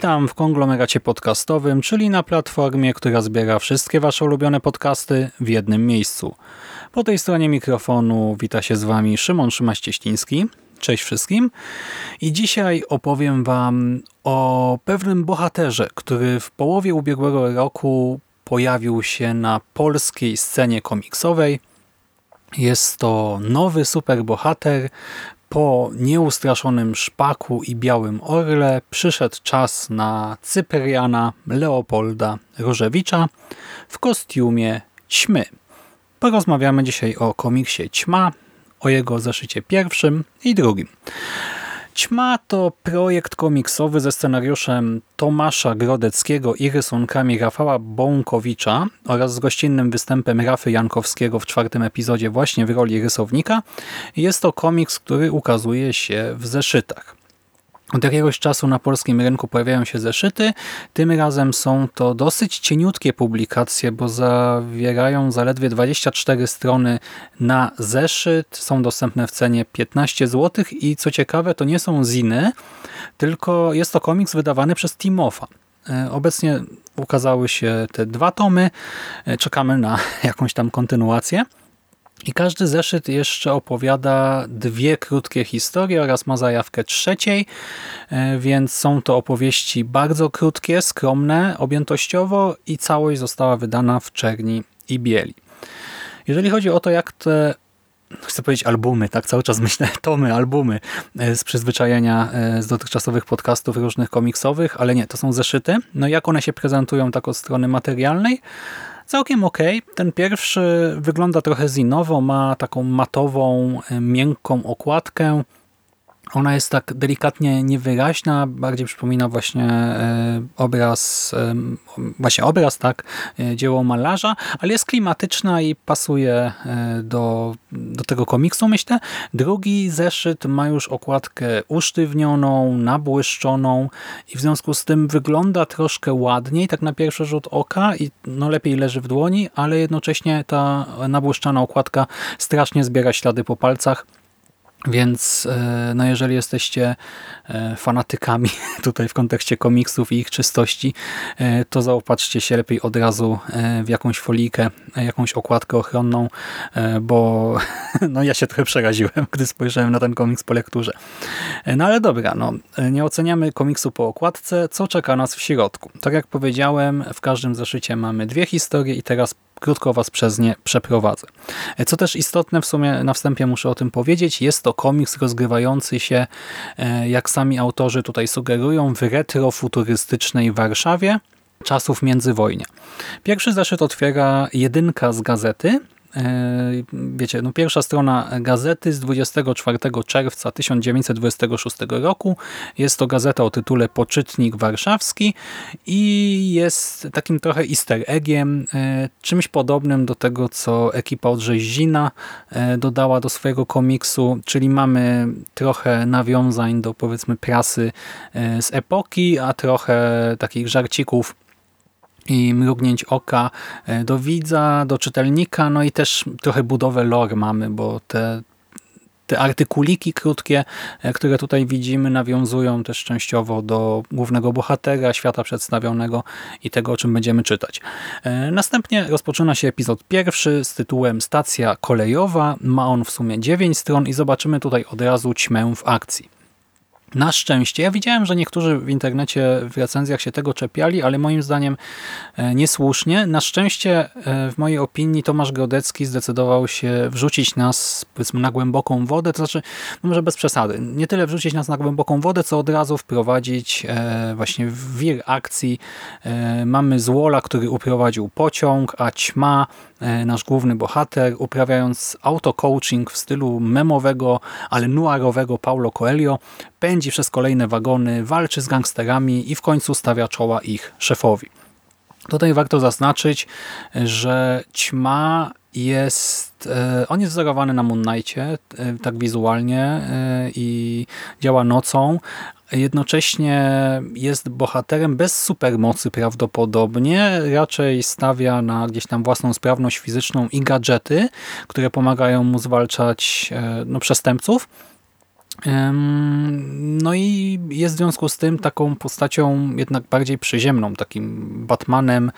Witam w konglomeracie podcastowym, czyli na platformie, która zbiera wszystkie Wasze ulubione podcasty w jednym miejscu. Po tej stronie mikrofonu wita się z Wami Szymon Szymaś-Cieśliński. Cześć wszystkim. I dzisiaj opowiem Wam o pewnym bohaterze, który w połowie ubiegłego roku pojawił się na polskiej scenie komiksowej. Jest to nowy superbohater, po nieustraszonym szpaku i białym orle przyszedł czas na Cypriana Leopolda Różewicza w kostiumie ćmy. Porozmawiamy dzisiaj o komiksie Ćma, o jego zeszycie pierwszym i drugim. Ćma to projekt komiksowy ze scenariuszem Tomasza Grodeckiego i rysunkami Rafała Bąkowicza oraz z gościnnym występem Rafy Jankowskiego w czwartym epizodzie właśnie w roli rysownika. Jest to komiks, który ukazuje się w zeszytach. Od jakiegoś czasu na polskim rynku pojawiają się zeszyty. Tym razem są to dosyć cieniutkie publikacje, bo zawierają zaledwie 24 strony na zeszyt. Są dostępne w cenie 15 zł i co ciekawe to nie są ziny, tylko jest to komiks wydawany przez Timofa. E, obecnie ukazały się te dwa tomy. E, czekamy na jakąś tam kontynuację. I każdy zeszyt jeszcze opowiada dwie krótkie historie oraz ma zajawkę trzeciej, e, więc są to opowieści bardzo krótkie, skromne objętościowo i całość została wydana w czerni i bieli. Jeżeli chodzi o to, jak te chcę powiedzieć albumy, tak cały czas myślę tomy, albumy e, z przyzwyczajenia e, z dotychczasowych podcastów różnych komiksowych, ale nie, to są zeszyty. No jak one się prezentują tak od strony materialnej? Całkiem ok. Ten pierwszy wygląda trochę zinowo, ma taką matową, e, miękką okładkę. Ona jest tak delikatnie niewyraźna, bardziej przypomina właśnie e, obraz, e, właśnie obraz, tak, e, dzieło malarza, ale jest klimatyczna i pasuje do, do tego komiksu, myślę. Drugi zeszyt ma już okładkę usztywnioną, nabłyszczoną i w związku z tym wygląda troszkę ładniej, tak na pierwszy rzut oka i no lepiej leży w dłoni, ale jednocześnie ta nabłyszczana okładka strasznie zbiera ślady po palcach więc e, no jeżeli jesteście e, fanatykami tutaj w kontekście komiksów i ich czystości, e, to zaopatrzcie się lepiej od razu w jakąś folijkę, jakąś okładkę ochronną, bo no ja się trochę przeraziłem, gdy spojrzałem na ten komiks po lekturze. No ale dobra, no, nie oceniamy komiksu po okładce, co czeka nas w środku. Tak jak powiedziałem, w każdym zeszycie mamy dwie historie i teraz krótko Was przez nie przeprowadzę. Co też istotne, w sumie na wstępie muszę o tym powiedzieć, jest to komiks rozgrywający się, e, jak sami autorzy tutaj sugerują, w retrofuturystycznej Warszawie czasów międzywojnia. Pierwszy zeszyt otwiera jedynka z gazety, wiecie, no pierwsza strona gazety z 24 czerwca 1926 roku. Jest to gazeta o tytule Poczytnik Warszawski i jest takim trochę easter eggiem, e, czymś podobnym do tego, co ekipa od Rzeźzina e, dodała do swojego komiksu, czyli mamy trochę nawiązań do powiedzmy prasy z epoki, a trochę takich żarcików i mrugnięć oka e, do widza, do czytelnika, no i też trochę budowę lore mamy, bo te, te artykuliki krótkie, e, które tutaj widzimy, nawiązują też częściowo do głównego bohatera, świata przedstawionego i tego, o czym będziemy czytać. E, następnie rozpoczyna się epizod pierwszy z tytułem Stacja kolejowa. Ma on w sumie 9 stron i zobaczymy tutaj od razu ćmę w akcji. Na szczęście, ja widziałem, że niektórzy w internecie w recenzjach się tego czepiali, ale moim zdaniem e, niesłusznie. Na szczęście, e, w mojej opinii, Tomasz Grodecki zdecydował się wrzucić nas powiedzmy na głęboką wodę, to znaczy, no może bez przesady, nie tyle wrzucić nas na głęboką wodę, co od razu wprowadzić e, właśnie w wir akcji. Mamy Złola, który uprowadził pociąg, a Ćma nasz główny bohater, uprawiając auto-coaching w stylu memowego, ale noirowego Paulo Coelho, pędzi przez kolejne wagony, walczy z gangsterami i w końcu stawia czoła ich szefowi. Tutaj warto zaznaczyć, że ćma jest, e, on jest wzorowany na Moon Knightie, e, tak wizualnie e, i działa nocą. Jednocześnie jest bohaterem bez supermocy prawdopodobnie, raczej stawia na gdzieś tam własną sprawność fizyczną i gadżety, które pomagają mu zwalczać no, przestępców. No i jest w związku z tym taką postacią jednak bardziej przyziemną, takim Batmanem,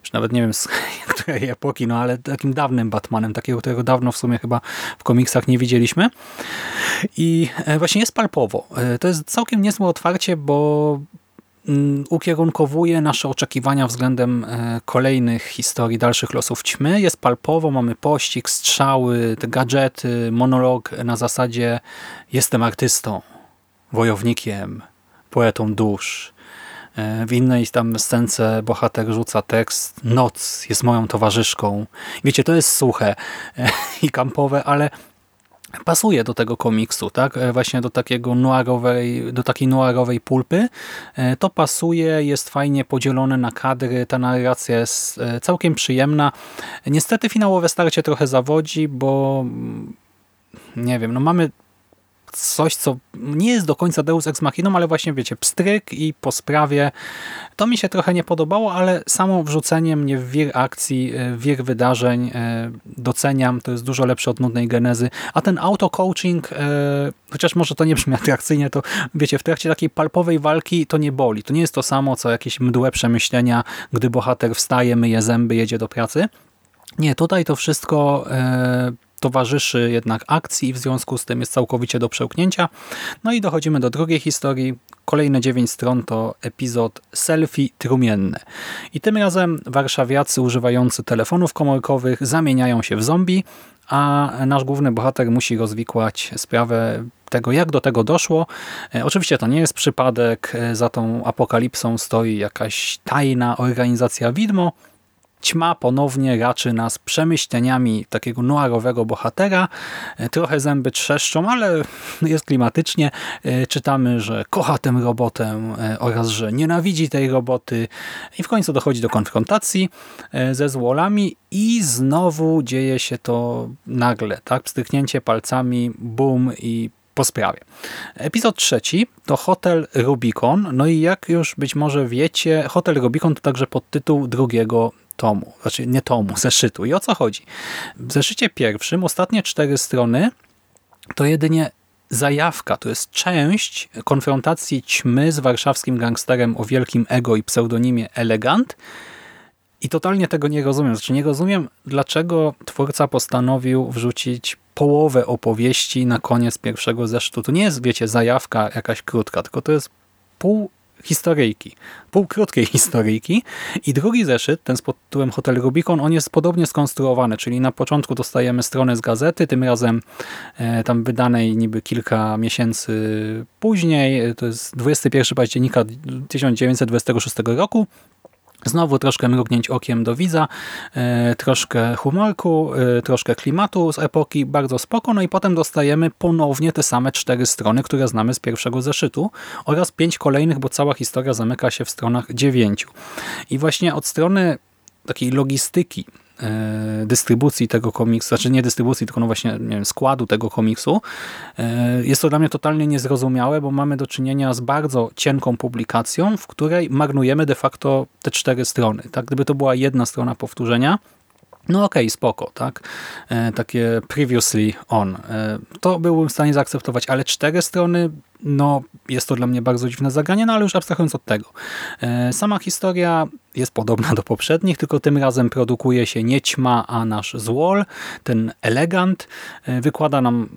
już nawet nie wiem z której epoki, no ale takim dawnym Batmanem, takiego, którego dawno w sumie chyba w komiksach nie widzieliśmy. I e, właśnie jest palpowo. E, to jest całkiem niezłe otwarcie, bo mm, ukierunkowuje nasze oczekiwania względem e, kolejnych historii, dalszych losów ćmy. Jest palpowo, mamy pościg, strzały, gadżety, monolog na zasadzie jestem artystą, wojownikiem, poetą dusz. E, w innej tam scence bohater rzuca tekst Noc jest moją towarzyszką. Wiecie, to jest suche e, i kampowe, ale pasuje do tego komiksu, tak? E, właśnie do takiego noirowej, do takiej noirowej pulpy. To pasuje, jest fajnie podzielone na kadry, ta narracja jest całkiem przyjemna. Niestety finałowe starcie trochę zawodzi, bo mm, nie wiem, no mamy coś, co nie jest do końca Deus Ex Machiną, ale właśnie wiecie, pstryk i po sprawie. To mi się trochę nie podobało, ale samo wrzucenie mnie w wir akcji, e, w wir wydarzeń e, doceniam. To jest dużo lepsze od nudnej genezy. A ten auto-coaching, e, chociaż może to nie brzmi atrakcyjnie, to wiecie, w trakcie takiej palpowej walki to nie boli. To nie jest to samo, co jakieś mdłe przemyślenia, gdy bohater wstaje, myje zęby, jedzie do pracy. Nie, tutaj to wszystko towarzyszy jednak akcji i w związku z tym jest całkowicie do przełknięcia. No i dochodzimy do drugiej historii. Kolejne dziewięć stron to epizod selfie trumienne. I tym razem warszawiacy używający telefonów komórkowych zamieniają się w zombie, a nasz główny bohater musi rozwikłać sprawę tego, jak do tego doszło. E, oczywiście to nie jest przypadek, e, za tą apokalipsą stoi jakaś tajna organizacja widmo, Ćma ponownie raczy nas przemyśleniami takiego noirowego bohatera. E, trochę zęby trzeszczą, ale jest klimatycznie. E, czytamy, że kocha tę robotę e, oraz, że nienawidzi tej roboty i w końcu dochodzi do konfrontacji ze złolami i znowu dzieje się to nagle. tak? Pstryknięcie palcami, boom i po sprawie. Epizod trzeci to Hotel Rubicon. No i jak już być może wiecie, Hotel Rubicon to także podtytuł drugiego tomu, znaczy nie tomu, zeszytu. I o co chodzi? W zeszycie pierwszym ostatnie cztery strony to jedynie zajawka, to jest część konfrontacji ćmy z warszawskim gangsterem o wielkim ego i pseudonimie Elegant i totalnie tego nie rozumiem. Znaczy nie rozumiem, dlaczego twórca postanowił wrzucić połowę opowieści na koniec pierwszego zeszytu. To nie jest, wiecie, zajawka jakaś krótka, tylko to jest pół historyjki, półkrótkiej historyjki. I drugi zeszyt, ten z pod tytułem Hotel Rubicon, on jest podobnie skonstruowany, czyli na początku dostajemy stronę z gazety, tym razem e, tam wydanej niby kilka miesięcy później, to jest 21 października 1926 roku, Znowu troszkę mrugnięć okiem do widza, e, troszkę humorku, e, troszkę klimatu z epoki, bardzo spoko. No i potem dostajemy ponownie te same cztery strony, które znamy z pierwszego zeszytu oraz pięć kolejnych, bo cała historia zamyka się w stronach dziewięciu. I właśnie od strony takiej logistyki dystrybucji tego komiksu, znaczy nie dystrybucji, tylko no właśnie nie wiem, składu tego komiksu. E, jest to dla mnie totalnie niezrozumiałe, bo mamy do czynienia z bardzo cienką publikacją, w której marnujemy de facto te cztery strony. Tak? Gdyby to była jedna strona powtórzenia, no okej, okay, spoko, tak? E, takie previously on. E, to byłbym w stanie zaakceptować, ale cztery strony, no jest to dla mnie bardzo dziwne zagranie, no ale już abstrahując od tego. E, sama historia jest podobna do poprzednich, tylko tym razem produkuje się nie ćma, a nasz złol, ten elegant, e, wykłada nam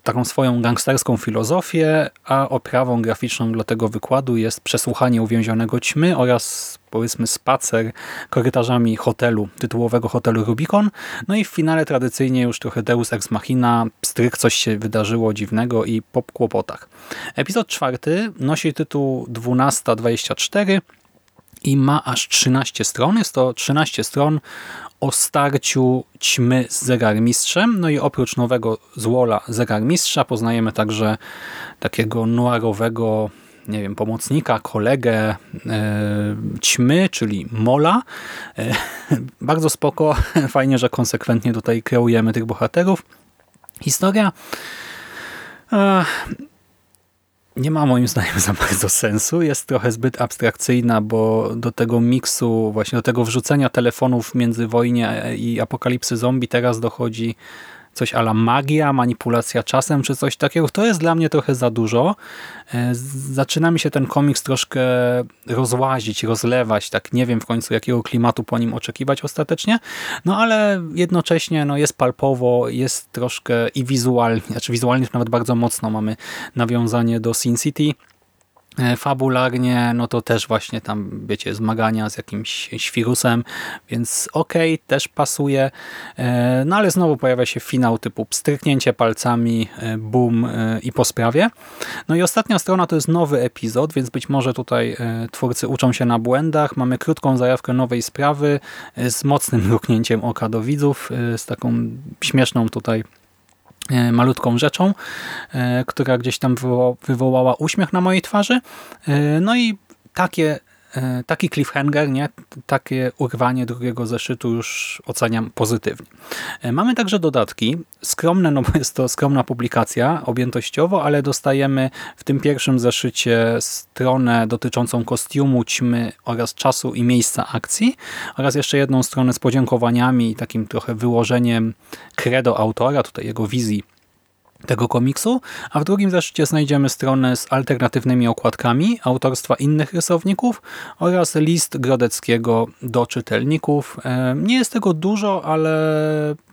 taką swoją gangsterską filozofię, a oprawą graficzną dla tego wykładu jest przesłuchanie uwięzionego ćmy oraz powiedzmy spacer korytarzami hotelu, tytułowego hotelu Rubicon. No i w finale tradycyjnie już trochę Deus Ex Machina, stryk coś się wydarzyło dziwnego i po kłopotach. Epizod czwarty nosi tytuł 1224 i ma aż 13 stron. Jest to 13 stron o starciu ćmy z zegarmistrzem. No i oprócz nowego złola zegarmistrza poznajemy także takiego noirowego nie wiem, pomocnika, kolegę e, ćmy, czyli Mola. E, bardzo spoko, fajnie, że konsekwentnie tutaj kreujemy tych bohaterów. Historia e, nie ma moim zdaniem za bardzo sensu. Jest trochę zbyt abstrakcyjna, bo do tego miksu, właśnie do tego wrzucenia telefonów między wojnie i apokalipsy zombie teraz dochodzi coś ala magia, manipulacja czasem, czy coś takiego. To jest dla mnie trochę za dużo. E, zaczyna mi się ten komiks troszkę rozłazić, rozlewać, tak nie wiem w końcu jakiego klimatu po nim oczekiwać ostatecznie, no ale jednocześnie no, jest palpowo, jest troszkę i wizualnie, znaczy wizualnie nawet bardzo mocno mamy nawiązanie do Sin City, fabularnie, no to też właśnie tam, wiecie, zmagania z jakimś świrusem, więc okej, okay, też pasuje. E, no ale znowu pojawia się finał typu pstryknięcie palcami, e, boom i po sprawie. No i ostatnia strona to jest nowy epizod, więc być może tutaj twórcy uczą się na błędach. Mamy krótką zajawkę nowej sprawy z mocnym mruknięciem oka do widzów, z taką śmieszną tutaj E, malutką rzeczą, e, która gdzieś tam wywołała uśmiech na mojej twarzy. E, no i takie E, taki cliffhanger, nie? takie urwanie drugiego zeszytu już oceniam pozytywnie. E, mamy także dodatki, skromne, no bo jest to skromna publikacja objętościowo, ale dostajemy w tym pierwszym zeszycie stronę dotyczącą kostiumu, ćmy oraz czasu i miejsca akcji oraz jeszcze jedną stronę z podziękowaniami i takim trochę wyłożeniem credo autora, tutaj jego wizji tego komiksu, a w drugim zeszycie znajdziemy stronę z alternatywnymi okładkami autorstwa innych rysowników oraz list Grodeckiego do czytelników. E, nie jest tego dużo, ale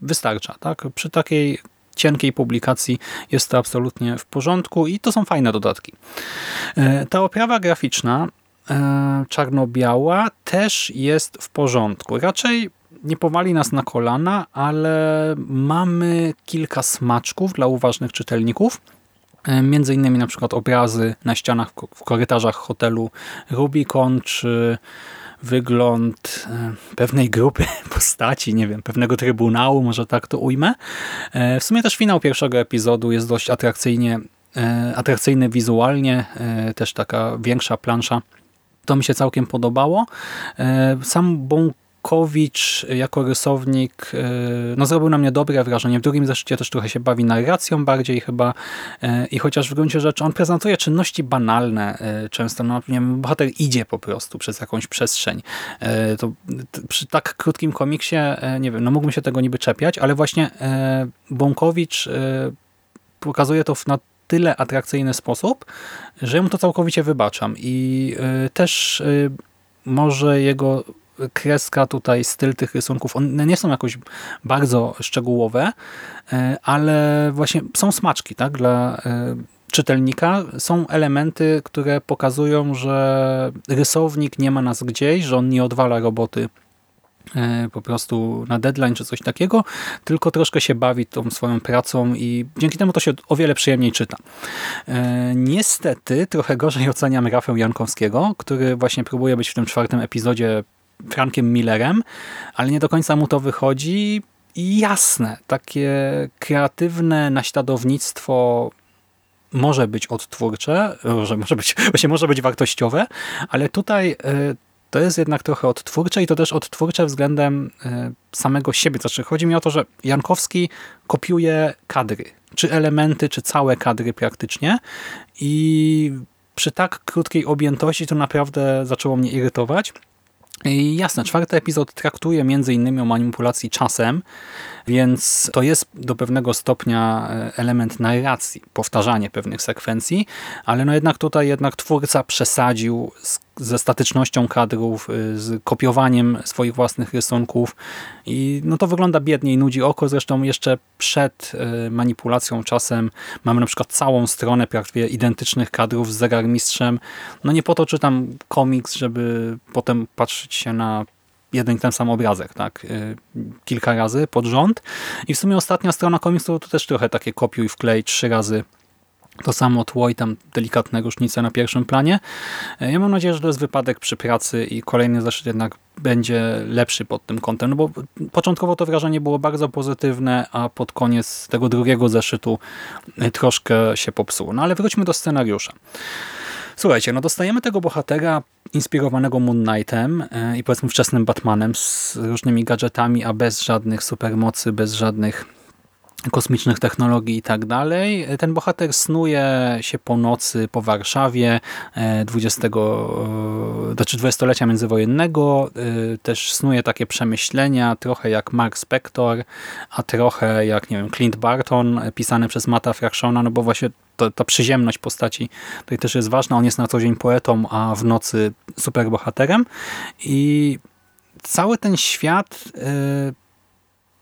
wystarcza. Tak? Przy takiej cienkiej publikacji jest to absolutnie w porządku i to są fajne dodatki. E, ta oprawa graficzna e, czarno-biała też jest w porządku. Raczej nie powali nas na kolana, ale mamy kilka smaczków dla uważnych czytelników. E, między innymi na przykład obrazy na ścianach w korytarzach hotelu Rubicon, czy wygląd e, pewnej grupy postaci, nie wiem, pewnego trybunału, może tak to ujmę. E, w sumie też finał pierwszego epizodu jest dość atrakcyjnie, atrakcyjny wizualnie, też taka większa plansza. To mi się całkiem podobało. Sam Bon Kowicz jako rysownik e, no, zrobił na mnie dobre wrażenie. W drugim zeszycie też trochę się bawi narracją bardziej chyba e, i chociaż w gruncie rzeczy on prezentuje czynności banalne e, często, no nie wiem, bohater idzie po prostu przez jakąś przestrzeń. To przy tak krótkim komiksie, nie wiem, no mógłbym się tego niby czepiać, ale właśnie Bąkowicz pokazuje to na tyle atrakcyjny sposób, że mu to całkowicie wybaczam i też może jego kreska tutaj, styl tych rysunków, one nie są jakoś bardzo szczegółowe, e, ale właśnie są smaczki tak, dla e, czytelnika. Są elementy, które pokazują, że rysownik nie ma nas gdzieś, że on nie odwala roboty e, po prostu na deadline czy coś takiego, tylko troszkę się bawi tą swoją pracą i dzięki temu to się o wiele przyjemniej czyta. Niestety trochę gorzej oceniam Rafę Jankowskiego, który właśnie próbuje być w tym czwartym epizodzie Frankiem Millerem, ale nie do końca mu to wychodzi. I jasne, takie kreatywne naśladownictwo może być odtwórcze, może, może być, właśnie może być wartościowe, ale tutaj e, to jest jednak trochę odtwórcze i to też odtwórcze względem e, samego siebie. Znaczy, chodzi mi o to, że Jankowski kopiuje kadry, czy elementy, czy całe kadry praktycznie i przy tak krótkiej objętości to naprawdę zaczęło mnie irytować. I jasne, czwarty epizod traktuje innymi o manipulacji czasem, więc to jest do pewnego stopnia e, element narracji, powtarzanie pewnych sekwencji, ale no jednak tutaj jednak twórca przesadził z ze statycznością kadrów, y, z kopiowaniem swoich własnych rysunków i no to wygląda biednie i nudzi oko. Zresztą jeszcze przed y, manipulacją czasem mamy na przykład całą stronę prawie identycznych kadrów z zegarmistrzem. No nie po to czytam komiks, żeby potem patrzeć się na jeden i ten sam obrazek, tak, y, kilka razy pod rząd. I w sumie ostatnia strona komiksu to też trochę takie kopiuj wklej trzy razy To samo tło i tam delikatne różnice na pierwszym planie. E, Ja mam nadzieję, że to jest wypadek przy pracy i kolejny zeszyt jednak będzie lepszy pod tym kątem, no bo początkowo to wrażenie było bardzo pozytywne, a pod koniec tego drugiego zeszytu e, troszkę się popsuło. No ale wróćmy do scenariusza. Słuchajcie, no dostajemy tego bohatera inspirowanego Moon Knightem e, i powiedzmy wczesnym Batmanem z różnymi gadżetami, a bez żadnych supermocy, bez żadnych kosmicznych technologii i tak dalej. Ten bohater snuje się po nocy po Warszawie e, 20, e, znaczy dwudziestolecia międzywojennego. E, Też snuje takie przemyślenia, trochę jak Mark Spector, a trochę jak, nie wiem, Clint Barton, e, pisany przez Mata Fractiona, no bo właśnie to, ta przyziemność postaci tutaj też jest ważna. On jest na co dzień poetą, a w nocy superbohaterem. I cały ten świat e,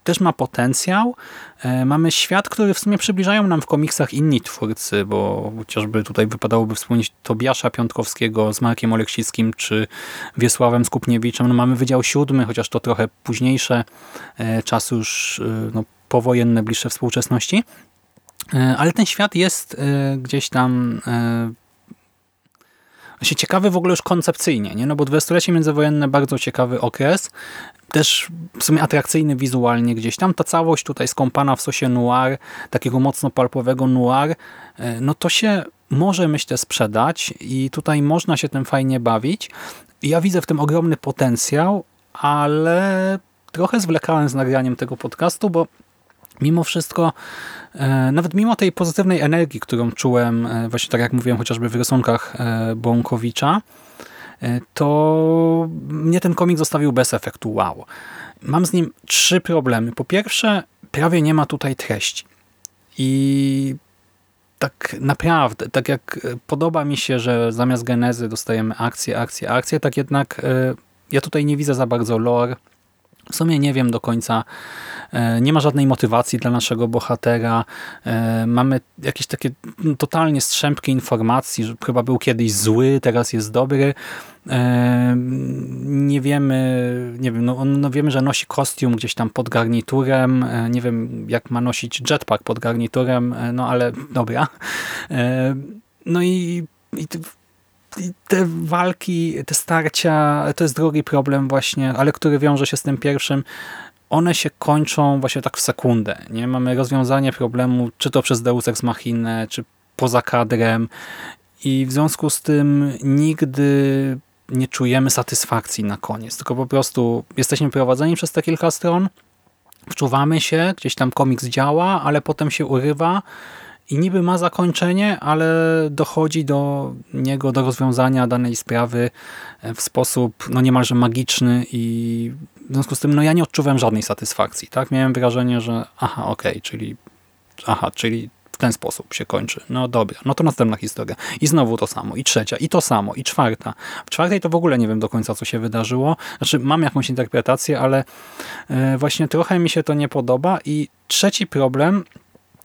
też ma potencjał. E, Mamy świat, który w sumie przybliżają nam w komiksach inni twórcy, bo chociażby tutaj wypadałoby wspomnieć Tobiasza Piątkowskiego z Markiem Oleksickim czy Wiesławem Skupniewiczem. No mamy Wydział Siódmy, chociaż to trochę późniejsze e, czasy już e, no, powojenne, bliższe współczesności. Ale ten świat jest gdzieś tam właśnie ciekawy w ogóle już koncepcyjnie, nie? no bo dwudziestolecie międzywojenne bardzo ciekawy okres, też w sumie atrakcyjny wizualnie gdzieś tam. Ta całość tutaj skąpana w sosie noir, takiego mocno palpowego noir, e, no to się może myślę sprzedać i tutaj można się tym fajnie bawić. Ja widzę w tym ogromny potencjał, ale trochę zwlekałem z nagraniem tego podcastu, bo mimo wszystko, e, nawet mimo tej pozytywnej energii, którą czułem, e, właśnie tak jak mówiłem, chociażby w rysunkach e, Bąkowicza, to mnie ten komik zostawił bez efektu wow. Mam z nim trzy problemy. Po pierwsze, prawie nie ma tutaj treści. I tak naprawdę, tak jak podoba mi się, że zamiast genezy dostajemy akcje, akcje, akcje, tak jednak ja tutaj nie widzę za bardzo lore. W sumie nie wiem do końca, e, nie ma żadnej motywacji dla naszego bohatera. E, Mamy jakieś takie totalnie strzępki informacji, że chyba był kiedyś zły, teraz jest dobry. E, Nie wiemy, nie wiem, no, no wiemy, że nosi kostium gdzieś tam pod garniturem. Nie wiem, jak ma nosić jetpack pod garniturem, no ale dobra. No i, i te walki, te starcia, to jest drugi problem właśnie, ale który wiąże się z tym pierwszym. One się kończą właśnie tak w sekundę. Nie Mamy rozwiązanie problemu, czy to przez Deus Ex Machinę, czy poza kadrem i w związku z tym nigdy nie czujemy satysfakcji na koniec, tylko po prostu jesteśmy prowadzeni przez te kilka stron, wczuwamy się, gdzieś tam komiks działa, ale potem się urywa i niby ma zakończenie, ale dochodzi do niego, do rozwiązania danej sprawy w sposób no niemalże magiczny i w związku z tym no ja nie odczuwałem żadnej satysfakcji. Tak? Miałem wrażenie, że aha, okej, czyli aha, czyli w ten sposób się kończy. No dobra, no to następna historia. I znowu to samo, i trzecia, i to samo, i czwarta. W czwartej to w ogóle nie wiem do końca, co się wydarzyło. Znaczy, mam jakąś interpretację, ale e, właśnie trochę mi się to nie podoba. I trzeci problem,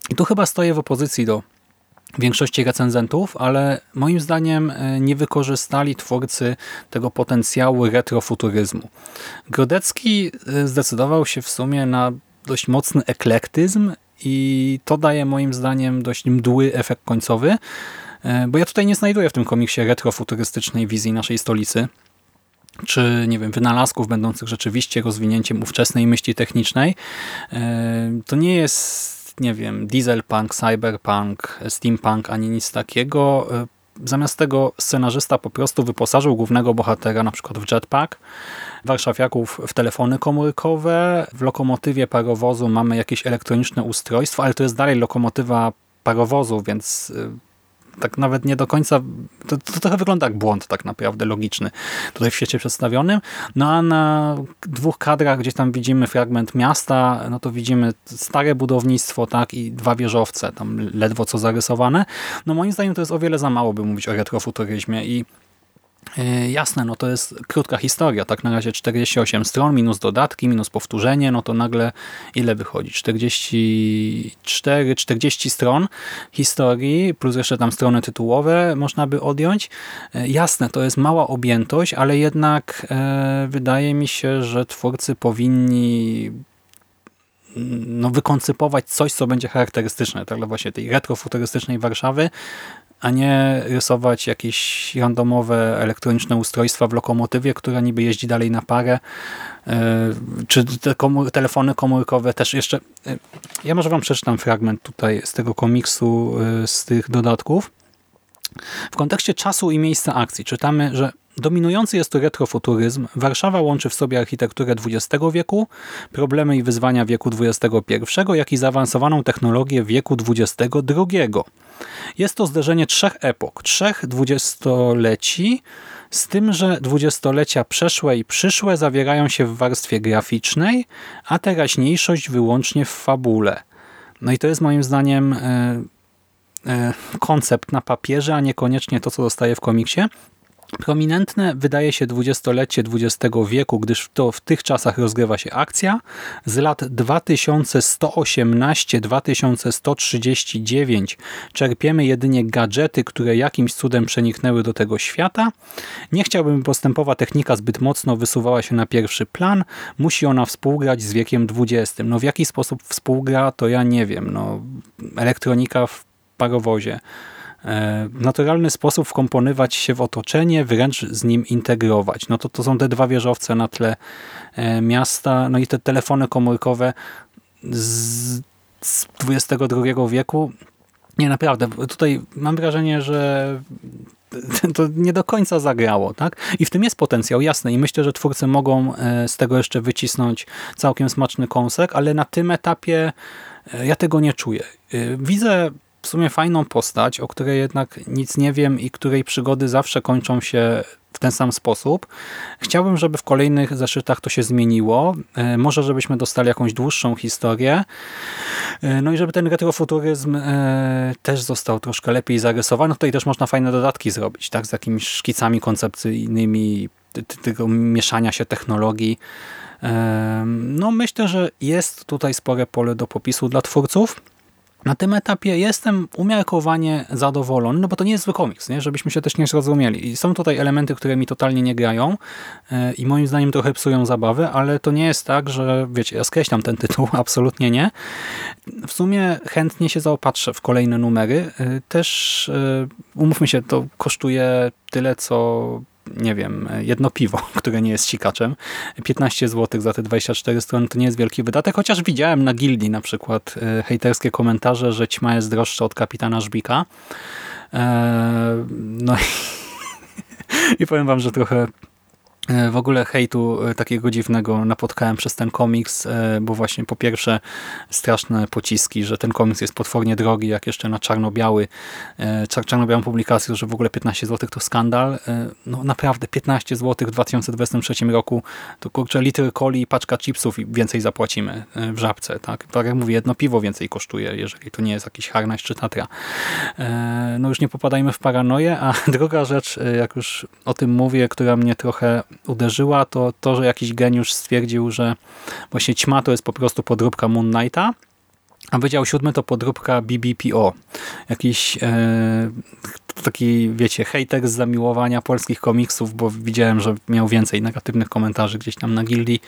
i tu chyba stoję w opozycji do większości recenzentów, ale moim zdaniem e, nie wykorzystali twórcy tego potencjału retrofuturyzmu. Grodecki e, zdecydował się w sumie na dość mocny eklektyzm i to daje moim zdaniem dość mdły efekt końcowy, e, bo ja tutaj nie znajduję w tym komiksie retrofuturystycznej wizji naszej stolicy, czy nie wiem, wynalazków będących rzeczywiście rozwinięciem ówczesnej myśli technicznej. To nie jest nie wiem, dieselpunk, cyberpunk, steampunk, ani nic takiego. E, Zamiast tego scenarzysta po prostu wyposażył głównego bohatera na przykład w jetpack, warszawiaków w telefony komórkowe, w lokomotywie parowozu mamy jakieś elektroniczne ustrojstwo, ale to jest dalej lokomotywa parowozu, więc y, tak nawet nie do końca, to, to trochę wygląda jak błąd tak naprawdę logiczny tutaj w świecie przedstawionym. No a na dwóch kadrach, gdzie tam widzimy fragment miasta, no to widzimy stare budownictwo, tak, i dwa wieżowce, tam ledwo co zarysowane. No moim zdaniem to jest o wiele za mało, by mówić o retrofuturyzmie i Jasne, no to jest krótka historia, tak na razie 48 stron, minus dodatki, minus powtórzenie, no to nagle ile wychodzi? 44, 40 stron historii, plus jeszcze tam strony tytułowe można by odjąć. Yy, Jasne, to jest mała objętość, ale jednak e, wydaje mi się, że twórcy powinni no, wykoncypować coś, co będzie charakterystyczne tak, dla właśnie tej retrofuturystycznej Warszawy, a nie rysować jakieś randomowe elektroniczne ustrojstwa w lokomotywie, która niby jeździ dalej na parę, e, czy te telefony komórkowe też jeszcze. e, Ja może wam przeczytam fragment tutaj z tego komiksu, e, z tych dodatków. W kontekście czasu i miejsca akcji czytamy, że dominujący jest tu retrofuturyzm. Warszawa łączy w sobie architekturę XX wieku, problemy i wyzwania wieku XXI, jak i zaawansowaną technologię wieku XXI. Jest to zderzenie trzech epok, trzech dwudziestoleci, z tym, że dwudziestolecia przeszłe i przyszłe zawierają się w warstwie graficznej, a teraźniejszość wyłącznie w fabule. No i to jest moim zdaniem e, e, koncept na papierze, a niekoniecznie to, co zostaje w komiksie. Prominentne wydaje się dwudziestolecie XX wieku, gdyż to w tych czasach rozgrywa się akcja. Z lat 2118-2139 czerpiemy jedynie gadżety, które jakimś cudem przeniknęły do tego świata. Nie chciałbym, by postępowa technika zbyt mocno wysuwała się na pierwszy plan. Musi ona współgrać z wiekiem XX. No w jaki sposób współgra, to ja nie wiem. No, elektronika w parowozie w naturalny sposób wkomponować się w otoczenie, wręcz z nim integrować. No to, to są te dwa wieżowce na tle e, miasta, no i te telefony komórkowe z, z XXI wieku. Nie, naprawdę, tutaj mam wrażenie, że to nie do końca zagrało, tak? I w tym jest potencjał, jasny. I myślę, że twórcy mogą e, z tego jeszcze wycisnąć całkiem smaczny kąsek, ale na tym etapie e, ja tego nie czuję. E, Widzę w sumie fajną postać, o której jednak nic nie wiem i której przygody zawsze kończą się w ten sam sposób. Chciałbym, żeby w kolejnych zeszytach to się zmieniło. E, Może żebyśmy dostali jakąś dłuższą historię. E, No i żeby ten retrofuturyzm e, też został troszkę lepiej zarysowany. Tutaj też można fajne dodatki zrobić, tak, z jakimiś szkicami koncepcyjnymi, tego mieszania się technologii. No myślę, że jest tutaj spore pole do popisu dla twórców. Na tym etapie jestem umiarkowanie zadowolony, no bo to nie jest zły komiks, nie? żebyśmy się też nie zrozumieli. I są tutaj elementy, które mi totalnie nie grają e, i moim zdaniem trochę psują zabawę, ale to nie jest tak, że wiecie, ja skreślam ten tytuł, absolutnie nie. W sumie chętnie się zaopatrzę w kolejne numery. E, Też, e, umówmy się, to kosztuje tyle, co nie wiem, jedno piwo, które nie jest sikaczem. 15 zł za te 24 strony to nie jest wielki wydatek, chociaż widziałem na gildii na przykład e, hejterskie komentarze, że ćma jest droższa od kapitana Żbika. E, No i, i powiem wam, że trochę w ogóle hejtu e, takiego dziwnego napotkałem przez ten komiks, e, bo właśnie po pierwsze straszne pociski, że ten komiks jest potwornie drogi, jak jeszcze na czarno-biały, e, czar- czarno-białą publikację, że w ogóle 15 zł to skandal. E, No naprawdę 15 zł w 2023 roku to kurczę litr coli i paczka chipsów więcej zapłacimy e, w żabce. Tak, tak jak mówię, jedno piwo więcej kosztuje, jeżeli to nie jest jakiś harnaś czy tatra. E, No już nie popadajmy w paranoję, a druga rzecz, e, jak już o tym mówię, która mnie trochę uderzyła, to to, że jakiś geniusz stwierdził, że właśnie ćma to jest po prostu podróbka Moon Knighta, a Wydział Siódmy to podróbka BBPO. Jakiś e, taki, wiecie, hejter z zamiłowania polskich komiksów, bo widziałem, że miał więcej negatywnych komentarzy gdzieś tam na gildii.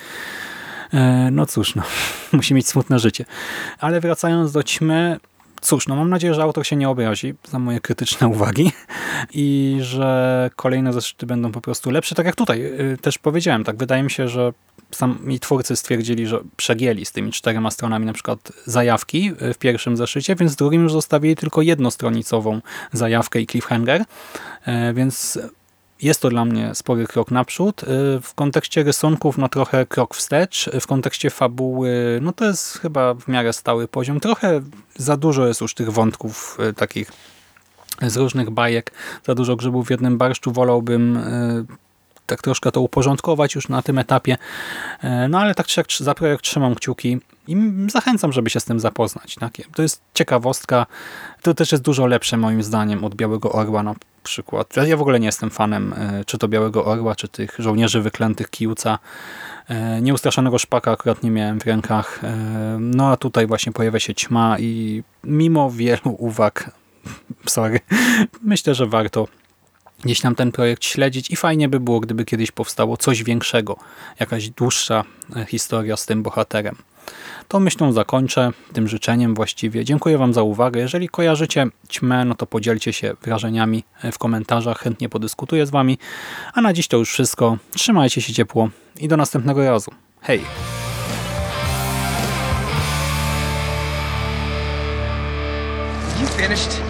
E, no cóż, no, musi mieć smutne życie. Ale wracając do ćmy, cóż, no mam nadzieję, że autor się nie obrazi za moje krytyczne uwagi i że kolejne zeszyty będą po prostu lepsze. Tak jak tutaj y, też powiedziałem, tak wydaje mi się, że sami twórcy stwierdzili, że przegięli z tymi czterema stronami na przykład zajawki y, w pierwszym zeszycie, więc w drugim już zostawili tylko jednostronicową zajawkę i cliffhanger, E, więc jest to dla mnie spory krok naprzód. Y, W kontekście rysunków no trochę krok wstecz. W kontekście fabuły no to jest chyba w miarę stały poziom. Trochę za dużo jest już tych wątków y, takich z różnych bajek. Za dużo grzybów w jednym barszczu. Wolałbym y, tak troszkę to uporządkować już na tym etapie. E, No ale tak czy jak za projekt trzymam kciuki i zachęcam, żeby się z tym zapoznać. Tak? To jest ciekawostka. To też jest dużo lepsze moim zdaniem od Białego Orła na przykład. Ja w ogóle nie jestem fanem e, czy to Białego Orła, czy tych żołnierzy wyklętych Kijuca. E, Nieustraszonego szpaka akurat nie miałem w rękach. No a tutaj właśnie pojawia się ćma i mimo wielu uwag, sorry, myślę, że warto gdzieś tam ten projekt śledzić i fajnie by było, gdyby kiedyś powstało coś większego, jakaś dłuższa e, historia z tym bohaterem. Tą myślą zakończę, tym życzeniem właściwie. Dziękuję Wam za uwagę. Jeżeli kojarzycie ćmę, no to podzielcie się wrażeniami w komentarzach, chętnie podyskutuję z Wami. A na dziś to już wszystko. Trzymajcie się ciepło i do następnego razu. Hej! You finished?